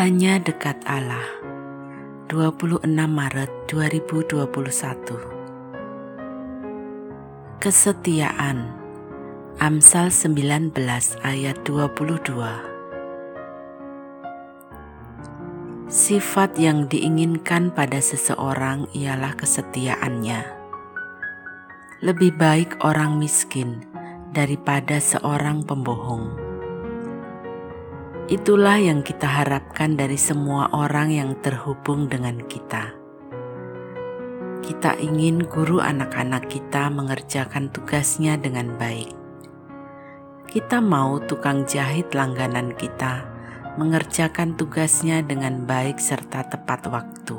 Hanya dekat Allah. 26 Maret 2021. Kesetiaan. Amsal 19 ayat 22. Sifat yang diinginkan pada seseorang ialah kesetiaannya. Lebih baik orang miskin daripada seorang pembohong. Itulah yang kita harapkan dari semua orang yang terhubung dengan kita. Kita ingin guru anak-anak kita mengerjakan tugasnya dengan baik. Kita mau tukang jahit langganan kita mengerjakan tugasnya dengan baik serta tepat waktu.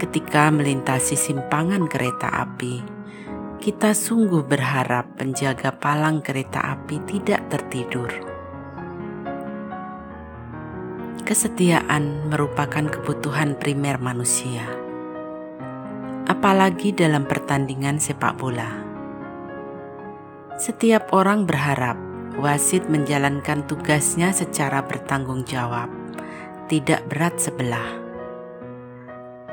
Ketika melintasi simpangan kereta api, kita sungguh berharap penjaga palang kereta api tidak tertidur kesetiaan merupakan kebutuhan primer manusia, apalagi dalam pertandingan sepak bola. Setiap orang berharap wasit menjalankan tugasnya secara bertanggung jawab, tidak berat sebelah.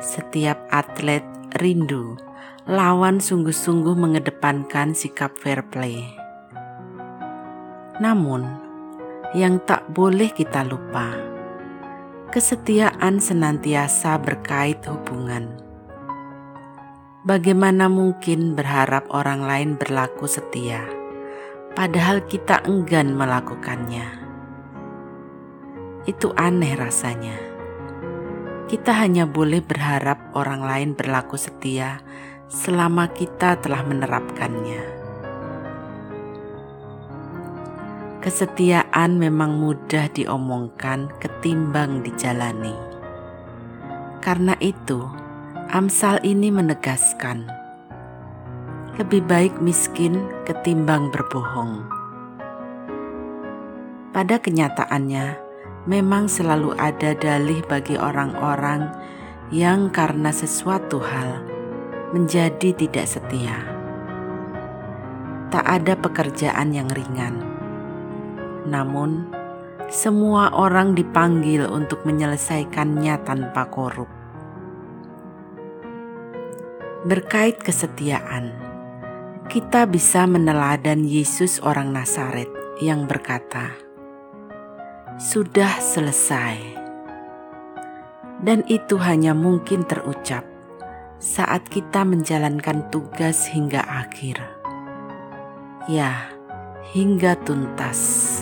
Setiap atlet rindu lawan sungguh-sungguh mengedepankan sikap fair play. Namun, yang tak boleh kita lupa kesetiaan senantiasa berkait hubungan. Bagaimana mungkin berharap orang lain berlaku setia, padahal kita enggan melakukannya? Itu aneh rasanya. Kita hanya boleh berharap orang lain berlaku setia selama kita telah menerapkannya. Kesetiaan memang mudah diomongkan ketimbang dijalani. Karena itu, Amsal ini menegaskan, lebih baik miskin ketimbang berbohong. Pada kenyataannya, memang selalu ada dalih bagi orang-orang yang karena sesuatu hal menjadi tidak setia. Tak ada pekerjaan yang ringan namun, semua orang dipanggil untuk menyelesaikannya tanpa korup. Berkait kesetiaan, kita bisa meneladan Yesus orang Nazaret yang berkata, "Sudah selesai." Dan itu hanya mungkin terucap saat kita menjalankan tugas hingga akhir. Ya, hingga tuntas.